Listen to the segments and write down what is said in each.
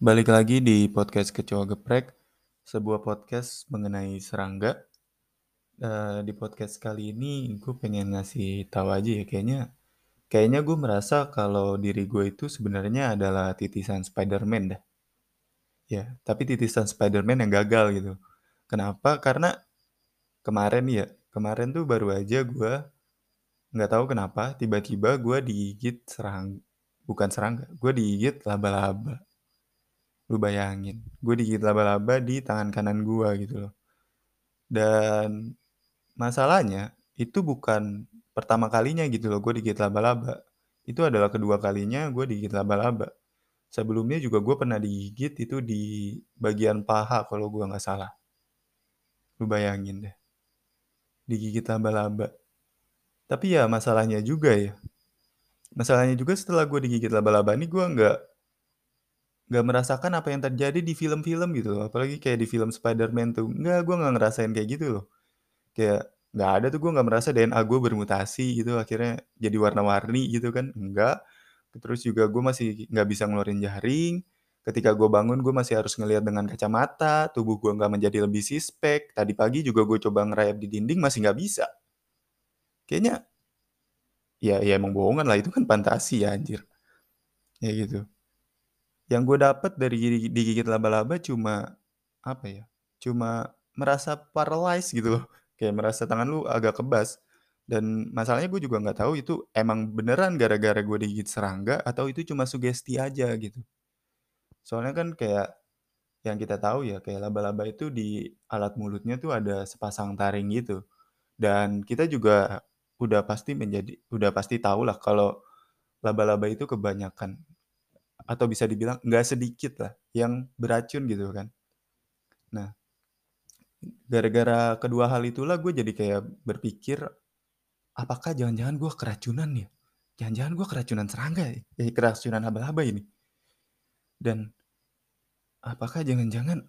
Balik lagi di podcast Kecoa Geprek, sebuah podcast mengenai serangga. Uh, di podcast kali ini gue pengen ngasih tahu aja ya kayaknya kayaknya gue merasa kalau diri gue itu sebenarnya adalah titisan Spider-Man dah. Ya, tapi titisan Spider-Man yang gagal gitu. Kenapa? Karena kemarin ya, kemarin tuh baru aja gue nggak tahu kenapa tiba-tiba gue digigit serang bukan serangga, gue digigit laba-laba. Lu bayangin, gue digigit laba-laba di tangan kanan gue gitu loh. Dan masalahnya itu bukan pertama kalinya gitu loh gue digigit laba-laba. Itu adalah kedua kalinya gue digigit laba-laba. Sebelumnya juga gue pernah digigit itu di bagian paha kalau gue nggak salah. Lu bayangin deh. Digigit laba-laba. Tapi ya masalahnya juga ya. Masalahnya juga setelah gue digigit laba-laba ini gue nggak nggak merasakan apa yang terjadi di film-film gitu loh. Apalagi kayak di film Spider-Man tuh. Nggak, gue nggak ngerasain kayak gitu loh. Kayak nggak ada tuh gue nggak merasa DNA gue bermutasi gitu. Akhirnya jadi warna-warni gitu kan. Enggak. Terus juga gue masih nggak bisa ngeluarin jaring. Ketika gue bangun gue masih harus ngelihat dengan kacamata. Tubuh gue nggak menjadi lebih sispek. Tadi pagi juga gue coba ngerayap di dinding masih nggak bisa. Kayaknya ya ya emang bohongan lah itu kan fantasi ya anjir. Ya gitu yang gue dapet dari digigit laba-laba cuma apa ya cuma merasa paralyzed gitu loh. Kayak merasa tangan lu agak kebas. Dan masalahnya gue juga nggak tahu itu emang beneran gara-gara gue digigit serangga atau itu cuma sugesti aja gitu. Soalnya kan kayak yang kita tahu ya kayak laba-laba itu di alat mulutnya tuh ada sepasang taring gitu. Dan kita juga udah pasti menjadi udah pasti tahu lah kalau laba-laba itu kebanyakan atau bisa dibilang nggak sedikit lah yang beracun gitu kan. Nah, gara-gara kedua hal itulah gue jadi kayak berpikir, apakah jangan-jangan gue keracunan ya? Jangan-jangan gue keracunan serangga ya? Eh, keracunan laba-laba ini. Dan apakah jangan-jangan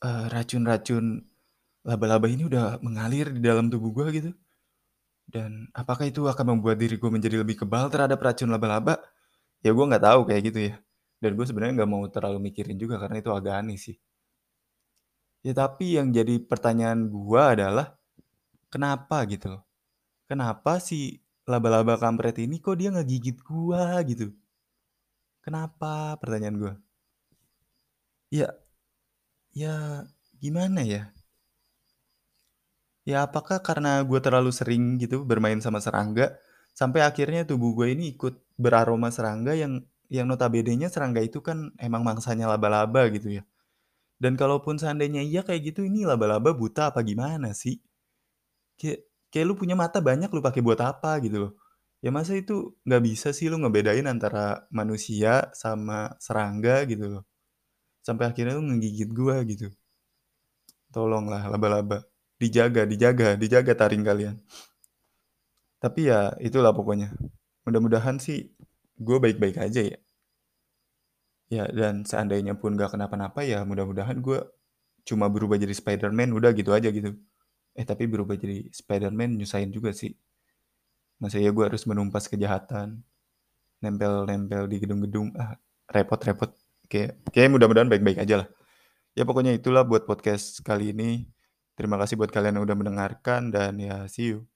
uh, racun-racun laba-laba ini udah mengalir di dalam tubuh gue gitu? Dan apakah itu akan membuat diri gue menjadi lebih kebal terhadap racun laba-laba? Ya gue nggak tahu kayak gitu ya. Dan gue sebenarnya nggak mau terlalu mikirin juga karena itu agak aneh sih. Ya tapi yang jadi pertanyaan gue adalah kenapa gitu loh. Kenapa si laba-laba kampret ini kok dia ngegigit gue gitu. Kenapa pertanyaan gue? Ya, ya gimana ya? Ya apakah karena gue terlalu sering gitu bermain sama serangga sampai akhirnya tubuh gue ini ikut beraroma serangga yang yang notabene-nya serangga itu kan emang mangsanya laba-laba gitu ya. Dan kalaupun seandainya iya kayak gitu, ini laba-laba buta apa gimana sih? Kayak, kayak lu punya mata banyak lu pakai buat apa gitu loh. Ya masa itu nggak bisa sih lu ngebedain antara manusia sama serangga gitu loh. Sampai akhirnya lu ngegigit gua gitu. Tolonglah laba-laba. Dijaga, dijaga, dijaga taring kalian. Tapi ya itulah pokoknya. Mudah-mudahan sih gue baik-baik aja ya. Ya, dan seandainya pun gak kenapa-napa ya mudah-mudahan gue cuma berubah jadi Spider-Man, udah gitu aja gitu. Eh, tapi berubah jadi Spider-Man nyusahin juga sih. Masa ya gue harus menumpas kejahatan, nempel-nempel di gedung-gedung, ah, repot-repot. Kayak, kayak mudah-mudahan baik-baik aja lah. Ya pokoknya itulah buat podcast kali ini. Terima kasih buat kalian yang udah mendengarkan dan ya see you.